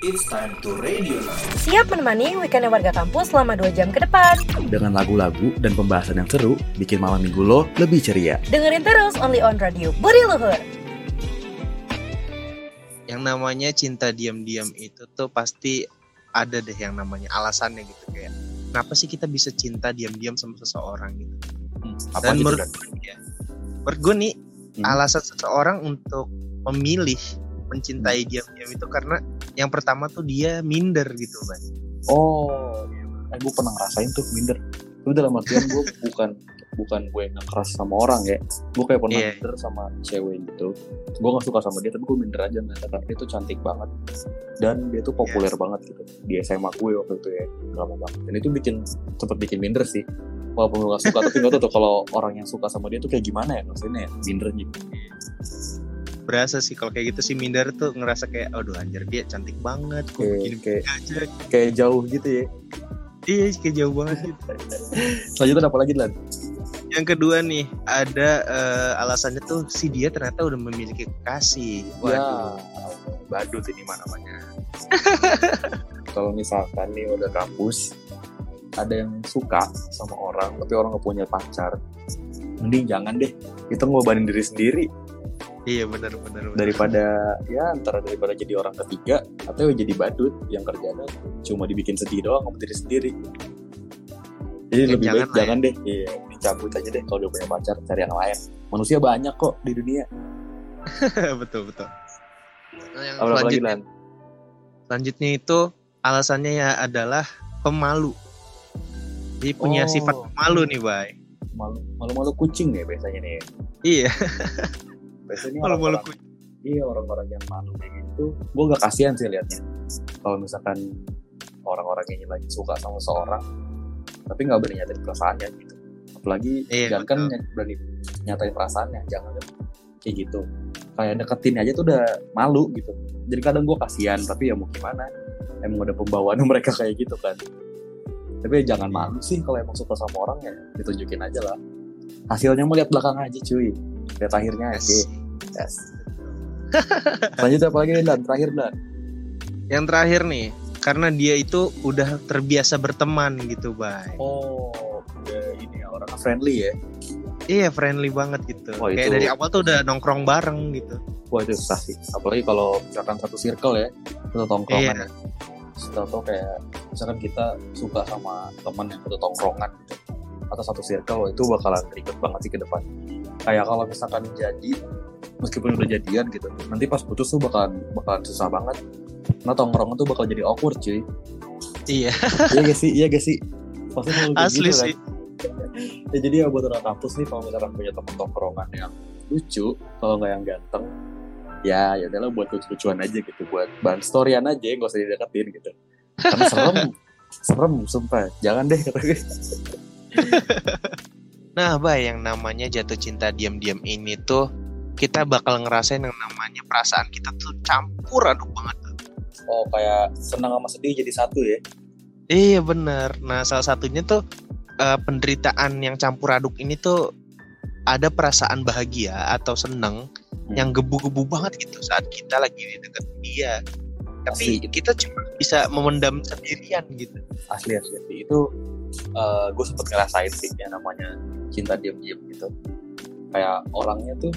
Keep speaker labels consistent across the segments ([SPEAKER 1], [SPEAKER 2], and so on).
[SPEAKER 1] It's time to radio now.
[SPEAKER 2] Siap menemani weekendnya warga kampus selama 2 jam ke depan.
[SPEAKER 3] Dengan lagu-lagu dan pembahasan yang seru, bikin malam minggu lo lebih ceria.
[SPEAKER 2] Dengerin terus only on radio Budi Luhur.
[SPEAKER 4] Yang namanya cinta diam-diam itu tuh pasti ada deh yang namanya alasannya gitu kayak kenapa sih kita bisa cinta diam-diam sama seseorang gitu.
[SPEAKER 3] Apa
[SPEAKER 4] Dan
[SPEAKER 3] gitu
[SPEAKER 4] menurut
[SPEAKER 3] kan?
[SPEAKER 4] ya, menurut gue nih
[SPEAKER 3] Hmm.
[SPEAKER 4] alasan seseorang untuk memilih mencintai
[SPEAKER 3] Hmm.
[SPEAKER 4] diam-diam itu karena yang pertama tuh dia minder gitu kan.
[SPEAKER 5] Oh, eh gue pernah ngerasain tuh minder. Itu dalam artian gue bukan bukan gue yang keras sama orang ya. Gue kayak pernah
[SPEAKER 4] Iya.
[SPEAKER 5] minder sama cewek gitu. Gue gak suka sama dia, tapi gue minder aja ngeliatnya karena dia tuh cantik banget dan dia tuh populer banget gitu di SMA gue waktu itu ya lama banget. Dan itu bikin sempet bikin minder sih. Walaupun gue gak suka, tapi gak tau tuh kalau orang yang suka sama dia tuh kayak gimana ya maksudnya ya, minder gitu.
[SPEAKER 4] Berasa sih kalau kayak gitu sih minder tuh ngerasa kayak aduh anjir dia cantik banget kok
[SPEAKER 5] Kayak,
[SPEAKER 4] begini
[SPEAKER 5] kayak,
[SPEAKER 4] aja.
[SPEAKER 5] kayak jauh gitu ya.
[SPEAKER 4] Iya kayak jauh banget gitu.
[SPEAKER 5] Selanjutnya apa lagi Lan?
[SPEAKER 4] Yang kedua nih ada eh, alasannya tuh si dia ternyata udah memiliki kekasih. Waduh.
[SPEAKER 5] Ya, badut ini mana namanya. Kalau misalkan nih udah kampus, ada yang suka sama orang, tapi orang gak punya pacar, mending jangan deh. Kita ngobanin diri sendiri
[SPEAKER 4] Iya benar benar.
[SPEAKER 5] daripada ya antara daripada jadi orang ketiga atau jadi badut yang kerjanya cuma dibikin sedih doang sama diri sendiri. Jadi
[SPEAKER 4] Ya,
[SPEAKER 5] lebih
[SPEAKER 4] jangan
[SPEAKER 5] baik
[SPEAKER 4] lah ya.
[SPEAKER 5] jangan deh, iya, dicabut aja deh kalau udah punya pacar, cari yang lain. Manusia banyak kok di dunia.
[SPEAKER 4] betul betul. Nah, yang
[SPEAKER 5] Apa lagi
[SPEAKER 4] selanjutnya,
[SPEAKER 5] Lan?
[SPEAKER 4] selanjutnya itu alasannya ya adalah pemalu. Dia punya
[SPEAKER 5] Oh.
[SPEAKER 4] sifat pemalu nih, Bay.
[SPEAKER 5] Malu, malu-malu kucing ya biasanya nih.
[SPEAKER 4] Iya,
[SPEAKER 5] Biasanya orang-orang- Iya orang-orang yang malu kayak gitu, gue gak kasihan sih liatnya. Kalau misalkan orang-orang yang lagi suka sama seorang, tapi nggak berani nyatain perasaannya gitu. Apalagi
[SPEAKER 4] Iya,
[SPEAKER 5] jangan kan berani nyatain perasaannya, jangan kan kayak gitu. Kayak deketin aja tuh udah malu gitu. Jadi kadang gue kasihan, tapi ya mau gimana? Emang udah pembawaan mereka kayak gitu kan. Tapi ya jangan malu sih kalau emang suka sama orang ya ditunjukin aja lah. Hasilnya mau lihat belakang aja cuy. Lihat akhirnya aja.
[SPEAKER 4] Yes.
[SPEAKER 5] Yes. Lanjut apa lagi nih Dan? Terakhir Dan.
[SPEAKER 4] Yang terakhir nih, karena dia itu udah terbiasa berteman gitu, Bay.
[SPEAKER 5] Oh, udah ini ya, orang friendly ya.
[SPEAKER 4] Iya, friendly banget gitu.
[SPEAKER 5] Wah,
[SPEAKER 4] Kayak
[SPEAKER 5] itu-
[SPEAKER 4] dari awal tuh udah nongkrong bareng gitu.
[SPEAKER 5] Wah itu susah sih. Apalagi kalau misalkan satu circle ya, satu tongkrongan.
[SPEAKER 4] Iya.
[SPEAKER 5] ya. Atau kayak misalkan kita suka sama teman yang satu tongkrongan gitu. Atau satu circle, itu bakalan ribet banget sih ke depan. Kayak kalau misalkan jadi, meskipun udah jadian gitu, nanti pas putus tuh bakalan bakalan susah banget. Nah tongkrongan tuh bakal jadi awkward cuy.
[SPEAKER 4] Iya,
[SPEAKER 5] Iya gak sih? Iya gak sih? Pasti
[SPEAKER 4] asli
[SPEAKER 5] gitu, kan?
[SPEAKER 4] sih.
[SPEAKER 5] ya jadi ya buat orang kampus nih kalau misalkan punya teman tongkrongan yang lucu kalau nggak yang ganteng ya ya udahlah buat lucu-lucuan aja gitu buat bahan storyan aja nggak usah dideketin gitu karena serem serem sumpah jangan deh
[SPEAKER 4] Nah, Bay, yang namanya jatuh cinta diam-diam ini tuh kita bakal ngerasain yang namanya perasaan kita tuh campur aduk banget.
[SPEAKER 5] oh kayak senang sama sedih jadi satu ya
[SPEAKER 4] Iya bener. Nah salah satunya tuh eh, penderitaan yang campur aduk ini tuh ada perasaan bahagia atau seneng
[SPEAKER 5] Hmm.
[SPEAKER 4] yang gebu-gebu banget gitu saat kita lagi di dekat dia. Tapi
[SPEAKER 5] Asli.
[SPEAKER 4] kita cuma bisa memendam sendirian gitu.
[SPEAKER 5] asli asli asli. itu gue sempet ngerasain sih yang namanya cinta diam-diam gitu kayak orangnya tuh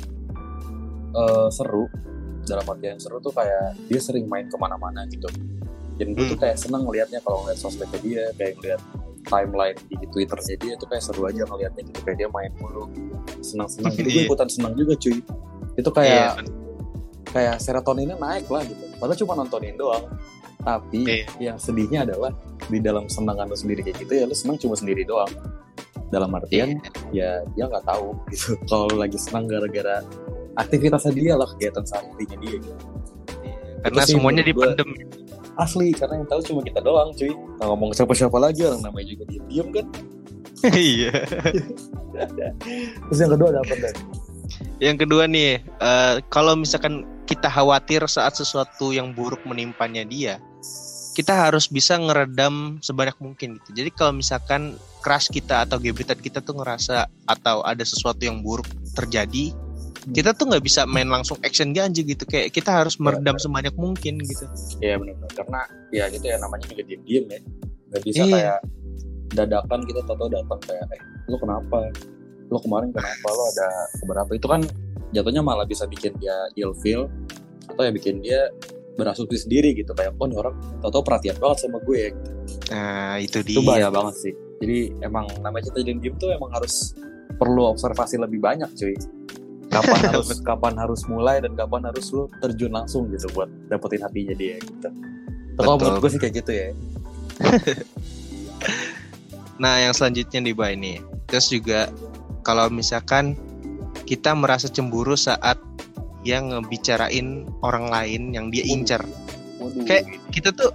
[SPEAKER 5] eh, seru dalam artian seru tuh kayak dia sering main ke mana-mana gitu. Dan gue tuh
[SPEAKER 4] Hmm.
[SPEAKER 5] kayak seneng ngelihatnya kalau ngeliat sosmednya dia kayak ngeliat timeline di twitternya dia tuh kayak seru aja ngelihatnya gitu kayak dia main mulu. Senang-senang gitu. Gue
[SPEAKER 4] Iya.
[SPEAKER 5] ikutan senang juga cuy. Itu
[SPEAKER 4] Iya,
[SPEAKER 5] kayak kayak serotoninnya naik lah gitu. Padahal cuma nontonin doang. Tapi
[SPEAKER 4] Iya.
[SPEAKER 5] yang sedihnya adalah di dalam senangan lu sendiri kayak gitu ya lu senang cuma sendiri doang. Dalam artian ya dia nggak tahu gitu. Kalau lagi senang gara-gara aktivitasnya dia lah kegiatan sehari-harinya dia gitu.
[SPEAKER 4] karena
[SPEAKER 5] Itu sih
[SPEAKER 4] semuanya dipendem.
[SPEAKER 5] asli karena yang tahu cuma kita doang cuy nggak ngomong ke siapa-siapa lagi orang namanya juga diem diem kan
[SPEAKER 4] Iya.
[SPEAKER 5] terus yang kedua ada apa dan
[SPEAKER 4] Yang kedua nih, eh, kalau misalkan kita khawatir saat sesuatu yang buruk menimpanya dia, kita harus bisa ngeredam sebanyak mungkin gitu. Jadi kalau misalkan crush kita atau gebetan kita tuh ngerasa atau ada sesuatu yang buruk terjadi, kita tuh nggak bisa main langsung action ganja gitu. Kayak kita harus meredam sebanyak mungkin gitu.
[SPEAKER 5] Iya benar-benar karena ya gitu ya namanya juga diem-diem ya. Nggak bisa
[SPEAKER 4] Iya.
[SPEAKER 5] kayak dadakan kita tahu datang kayak eh lu kenapa? Lu kemarin kenapa? Lu ada keberapa? Itu kan jatuhnya malah bisa bikin dia ilfeel atau ya bikin dia berasumsi sendiri gitu. Kayak oh ini orang tau-tau perhatian banget sama gue. Ya
[SPEAKER 4] nah itu dia.
[SPEAKER 5] itu bahaya banget sih. Jadi emang namanya cinta diem-diem tuh emang harus perlu observasi lebih banyak cuy kapan harus kapan harus mulai dan kapan harus lu terjun langsung gitu buat dapetin hatinya dia gitu kalau menurut gue sih kayak gitu ya
[SPEAKER 4] Nah, yang selanjutnya nih, Bay nih. Terus juga kalau misalkan kita merasa cemburu saat dia ngebicarain orang lain yang dia incer.
[SPEAKER 5] Waduh.
[SPEAKER 4] Kayak kita tuh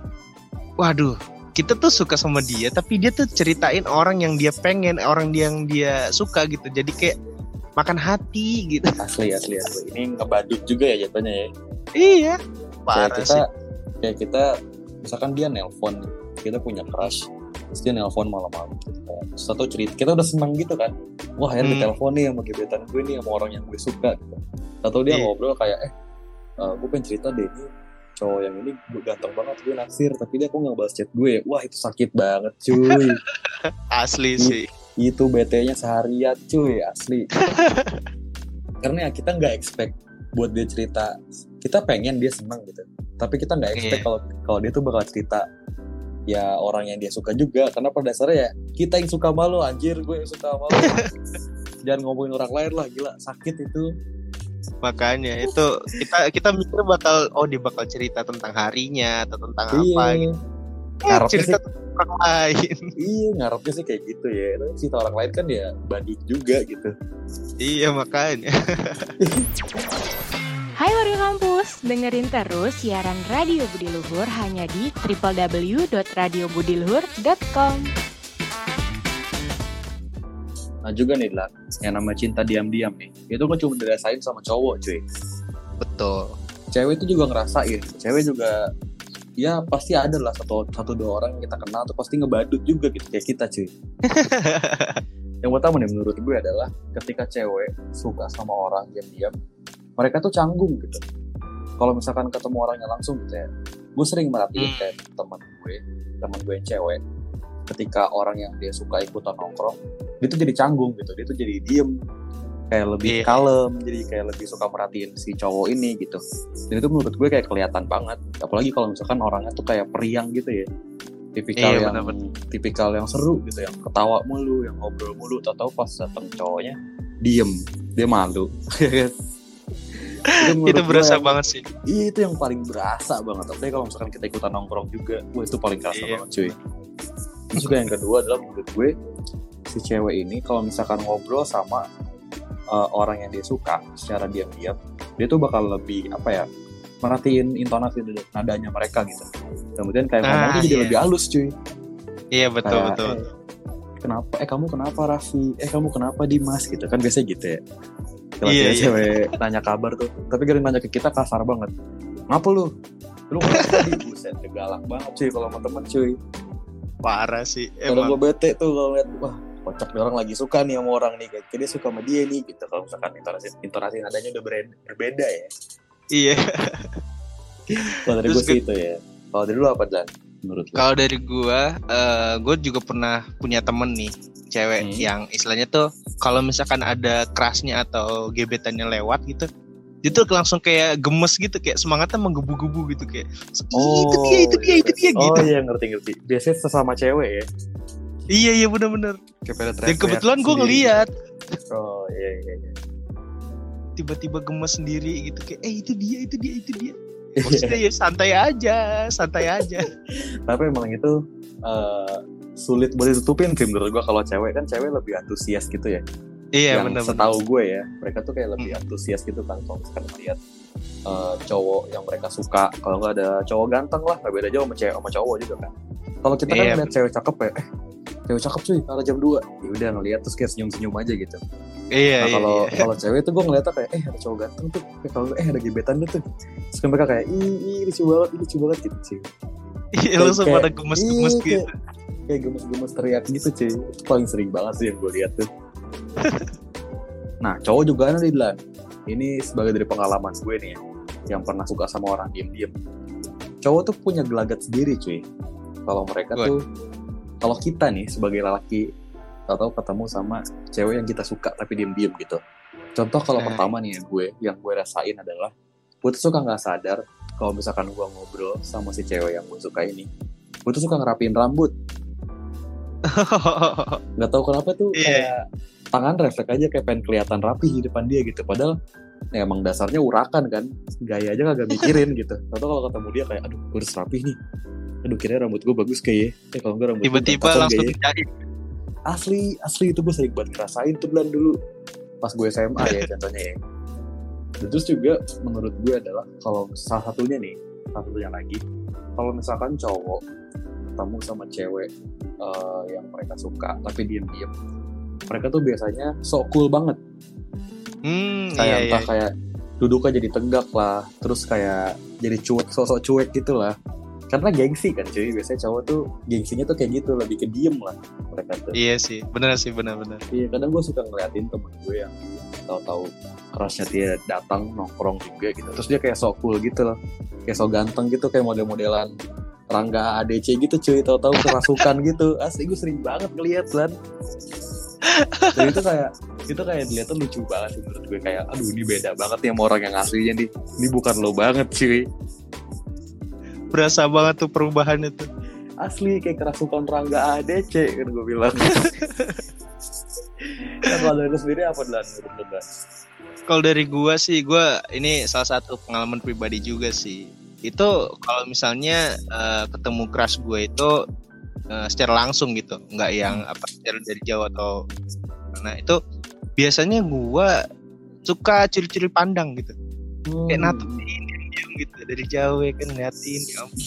[SPEAKER 4] waduh, kita tuh suka sama dia tapi dia tuh ceritain orang yang dia pengen, orang yang dia suka gitu. Jadi kayak makan hati gitu.
[SPEAKER 5] asli asli asli ini ngebadut juga ya jatuhnya ya
[SPEAKER 4] iya.
[SPEAKER 5] kayak
[SPEAKER 4] Parah
[SPEAKER 5] kita
[SPEAKER 4] sih.
[SPEAKER 5] kayak kita misalkan dia nelpon kita punya crush terus dia nelpon malam-malam gitu atau cerita kita udah seneng gitu kan wah akhirnya
[SPEAKER 4] Hmm.
[SPEAKER 5] ditelepon nih sama gebetan gue nih sama orang yang gue suka gitu. atau dia
[SPEAKER 4] Iya.
[SPEAKER 5] ngobrol kayak eh eh, gue pengen cerita deh ini cowok yang ini gue ganteng banget gue naksir tapi dia kok nggak balas chat gue wah itu sakit banget cuy
[SPEAKER 4] Asli
[SPEAKER 5] Iya.
[SPEAKER 4] sih.
[SPEAKER 5] Itu BT-nya seharian cuy asli. Karena ya kita nggak expect buat dia cerita kita pengen dia senang gitu. Tapi kita nggak expect
[SPEAKER 4] Iya.
[SPEAKER 5] kalau kalau dia tuh bakal cerita ya orang yang dia suka juga. Karena pada dasarnya ya kita yang suka malu anjir gue yang suka malu jangan ngomongin orang lain lah gila sakit itu.
[SPEAKER 4] Makanya itu kita kita mikir bakal oh dia bakal cerita tentang harinya atau tentang apa
[SPEAKER 5] iya.
[SPEAKER 4] gitu. Eh, cerita
[SPEAKER 5] sih-
[SPEAKER 4] orang lain.
[SPEAKER 5] iya ngarepnya sih kayak gitu ya tapi cerita orang lain kan ya badut juga gitu
[SPEAKER 4] iya makanya.
[SPEAKER 6] Hai warga kampus, dengerin terus siaran Radio Budi Luhur hanya di www.radiobudiluhur.com.
[SPEAKER 5] nah juga nih lah yang nama cinta diam-diam nih itu kan cuma dirasain sama cowok cuy
[SPEAKER 4] Betul.
[SPEAKER 5] cewek itu juga ngerasain cewek juga ya pasti ada lah satu satu dua orang yang kita kenal tuh pasti ngebadut juga gitu kayak kita cuy. Yang pertama nih menurut gue adalah ketika cewek suka sama orang diam-diam mereka tuh canggung gitu. Kalau misalkan ketemu orangnya langsung gitu ya gue sering merhatiin
[SPEAKER 4] Hmm.
[SPEAKER 5] kayak teman gue teman gue yang cewek ketika orang yang dia suka ikutan nongkrong dia tuh jadi canggung gitu dia tuh jadi diem kayak lebih
[SPEAKER 4] Iya.
[SPEAKER 5] kalem jadi kayak lebih suka merhatiin si cowok ini gitu dan itu menurut gue kayak kelihatan banget apalagi kalau misalkan orangnya tuh kayak periang gitu ya tipikal
[SPEAKER 4] Iya,
[SPEAKER 5] yang
[SPEAKER 4] bener-bener.
[SPEAKER 5] tipikal yang seru gitu yang ketawa mulu yang ngobrol mulu tahu pas datang cowoknya diem dia malu menurut
[SPEAKER 4] itu berasa
[SPEAKER 5] gue-
[SPEAKER 4] banget sih.
[SPEAKER 5] Iya itu yang paling berasa banget. Tapi kalau misalkan kita ikutan nongkrong juga, wah itu paling kerasa
[SPEAKER 4] Iya.
[SPEAKER 5] banget cuy. Terus juga yang kedua adalah menurut gue si cewek ini kalau misalkan ngobrol sama uh, orang yang dia suka secara diam-diam, dia tuh bakal lebih apa ya merhatiin intonasi dan nadanya mereka gitu. Kemudian kayak
[SPEAKER 4] Ah,
[SPEAKER 5] ngomong tuh jadi
[SPEAKER 4] iya.
[SPEAKER 5] lebih halus cuy.
[SPEAKER 4] Iya betul
[SPEAKER 5] Kayak,
[SPEAKER 4] betul.
[SPEAKER 5] "Eh, kenapa? Eh kamu kenapa Raffi? Eh kamu kenapa Dimas gitu kan biasanya gitu ya. Kalau
[SPEAKER 4] Iya, iya.
[SPEAKER 5] cewek nanya kabar tuh, tapi gara nanya ke kita kasar banget. Ngapa lu? Lu tadi? Buset, galak banget cuy kalau sama temen cuy.
[SPEAKER 4] Parah sih.
[SPEAKER 5] Kalau gue bete tuh kalau liat, wah kocak nih orang lagi suka nih sama orang nih. Kayak dia suka sama dia nih gitu. Kalau misalkan intonasi, intonasi nadanya udah berbeda ya.
[SPEAKER 4] Iya.
[SPEAKER 5] Kalau dari gue sih itu ya. Kalau dari lu apa Dan? Menurut?
[SPEAKER 4] Kalau dari gua, eh gue juga pernah punya temen nih, cewek
[SPEAKER 5] Hmm.
[SPEAKER 4] yang istilahnya tuh kalau misalkan ada kerasnya atau gebetannya lewat gitu, dia tuh langsung kayak gemes gitu, kayak semangatnya menggebu-gebu gitu kayak, "Ih, itu dia, itu dia, itu dia
[SPEAKER 5] Oh
[SPEAKER 4] gitu.
[SPEAKER 5] iya ngerti-ngerti. Biasanya sesama cewek ya.
[SPEAKER 4] Iya iya bener-bener.
[SPEAKER 5] Pada
[SPEAKER 4] Dan kebetulan gue ngeliat
[SPEAKER 5] Oh iya iya iya.
[SPEAKER 4] tiba-tiba gemes sendiri gitu kayak, eh itu dia, itu dia, itu dia. Maksudnya ya santai aja, santai aja.
[SPEAKER 5] tapi emang itu eh, sulit buat ditutupin sih menurut gua kalau cewek kan cewek lebih antusias gitu ya
[SPEAKER 4] Iya bener-bener.
[SPEAKER 5] setahu gue ya mereka tuh kayak lebih antusias gitu kan kalau misalkan melihat eh, cowok yang mereka suka kalau nggak ada cowok ganteng lah nggak beda jauh sama cewek sama cowok juga kan kalau kita kan
[SPEAKER 4] Iya,
[SPEAKER 5] ngeliat cewek cakep ya eh cewek cakep cuy kalau jam 2 ya udah ngeliat terus kayak senyum-senyum aja gitu
[SPEAKER 4] Iya
[SPEAKER 5] nah
[SPEAKER 4] iya.
[SPEAKER 5] kalau
[SPEAKER 4] iya.
[SPEAKER 5] kalau cewek tuh gue ngeliatnya kayak eh ada cowok ganteng tuh Eh, kalau eh ada gebetan dia tuh terus kan mereka kayak ih ih lucu banget lucu banget gitu sih
[SPEAKER 4] Iya lu
[SPEAKER 5] kayak-
[SPEAKER 4] pada gemes-gemes
[SPEAKER 5] Iya,
[SPEAKER 4] gitu.
[SPEAKER 5] kayak- kayak gemes-gemes teriak gitu cuy itu paling sering banget sih yang gue lihat tuh nah cowok juga ada di Dilan ini sebagai dari pengalaman gue nih ya, yang pernah suka sama orang diem-diem. Cowok tuh punya gelagat sendiri cuy. Kalau mereka
[SPEAKER 4] Gue.
[SPEAKER 5] tuh, kalau kita nih sebagai lelaki, atau ketemu sama cewek yang kita suka tapi diem-diem gitu. Contoh kalau
[SPEAKER 4] Nah.
[SPEAKER 5] pertama nih ya gue, yang gue rasain adalah, gue tuh suka nggak sadar kalau misalkan gue ngobrol sama si cewek yang gue suka ini, gue tuh suka ngerapiin rambut. nggak tahu kenapa tuh
[SPEAKER 4] Iya.
[SPEAKER 5] kayak tangan refleks aja kayak pengen kelihatan rapi di depan dia gitu padahal ya emang dasarnya urakan kan gaya aja kagak mikirin gitu atau kalau ketemu dia kayak aduh gue harus rapi nih aduh kira rambut gue bagus kayak eh kalau enggak rambut gue
[SPEAKER 4] Tiba-tiba langsung dijahit.
[SPEAKER 5] asli asli itu gue sering banget ngerasain tuh bulan dulu. Pas gue SMA ya contohnya ya. Dan terus juga menurut gue adalah kalau salah satunya nih salah satunya lagi kalau misalkan cowok ketemu sama cewek eh, yang mereka suka tapi diem-diem mereka tuh biasanya sok cool banget.
[SPEAKER 4] Hmm,
[SPEAKER 5] kayak
[SPEAKER 4] iya, iya.
[SPEAKER 5] entah kayak duduknya jadi tegak lah terus kayak jadi cuek sosok cuek gitu lah karena gengsi kan cuy. Biasanya cowok tuh gengsinya tuh kayak gitu lebih ke diem lah mereka tuh.
[SPEAKER 4] Iya sih, benar sih, benar-benar.
[SPEAKER 5] Iya kadang gue suka ngeliatin temen gue yang tahu-tahu kerasnya dia datang nongkrong juga gitu. Terus dia kayak sok cool gitu loh. Kayak sok ganteng gitu kayak model-modelan Rangga ADC gitu cuy. Tahu-tahu kerasukan gitu. Asli gue sering banget ngeliat kan dan itu kayak itu kayak dilihat tuh lucu banget sih menurut gue kayak aduh ini beda banget nih sama orang yang aslinya nih. Ini bukan lo banget cuy
[SPEAKER 4] Berasa banget tuh perubahannya tuh.
[SPEAKER 5] asli kayak kerasukan Rangga ADC kan gue bilang nah, kalau dari sendiri apa Dan?
[SPEAKER 4] Kalau dari gua sih, gua ini salah satu pengalaman pribadi juga sih. Itu kalau misalnya eh, ketemu crush gue itu eh, secara langsung gitu, nggak yang apa secara dari jauh atau mana itu biasanya gua suka curi-curi pandang gitu. Kayak natupin diam gitu dari jauh ya kan ngeliatin. ya ampun.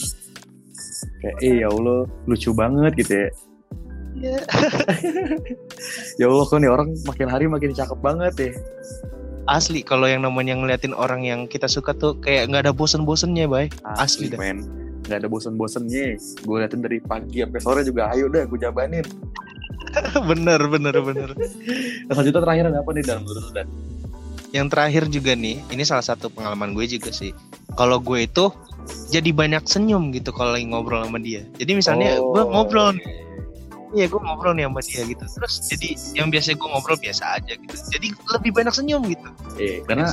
[SPEAKER 5] kayak eh ya Allah lucu banget gitu ya
[SPEAKER 4] Iya.
[SPEAKER 5] ya Allah kok nih orang makin hari makin cakep banget ya
[SPEAKER 4] Asli kalau yang namanya ngeliatin orang yang kita suka tuh kayak nggak ada bosen-bosennya, bay. Asli dah.
[SPEAKER 5] men nggak ada bosen-bosennya gue liatin dari pagi sampai sore juga ayo dah gue jabanin
[SPEAKER 4] bener, bener, bener.
[SPEAKER 5] selanjutnya terakhir ada apa nih dan menurut dan
[SPEAKER 4] yang terakhir juga nih, ini salah satu pengalaman gue juga sih. Kalau gue itu jadi banyak senyum gitu kalau lagi ngobrol sama dia. Jadi misalnya
[SPEAKER 5] Oh,
[SPEAKER 4] gue ngobrol, nih, iya gue ngobrol nih sama dia gitu. Terus jadi yang biasa gue ngobrol biasa aja gitu. Jadi lebih banyak senyum gitu.
[SPEAKER 5] eh karena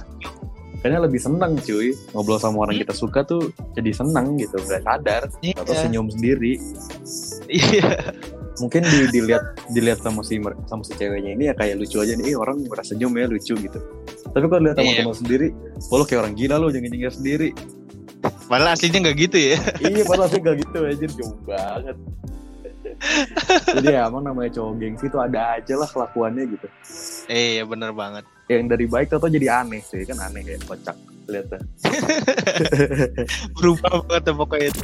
[SPEAKER 5] karena lebih senang cuy ngobrol sama orang kita suka tuh jadi senang gitu nggak sadar
[SPEAKER 4] Iya.
[SPEAKER 5] atau senyum sendiri
[SPEAKER 4] Iya.
[SPEAKER 5] mungkin di, dilihat dilihat sama si sama si ceweknya ini ya kayak lucu aja nih "Ih, orang merasa senyum ya lucu gitu tapi kalau lihat sama
[SPEAKER 4] Iya.
[SPEAKER 5] teman sendiri lo kayak orang gila lo jangan nyengir sendiri
[SPEAKER 4] Padahal aslinya nggak gitu ya.
[SPEAKER 5] iya padahal sih gak gitu aja jauh banget jadi ya emang namanya cowok gengsi itu ada aja lah kelakuannya gitu
[SPEAKER 4] Eh, ya bener banget.
[SPEAKER 5] yang dari baik atau jadi aneh sih kan aneh kayak kocak lihat
[SPEAKER 4] Berubah banget pokoknya itu.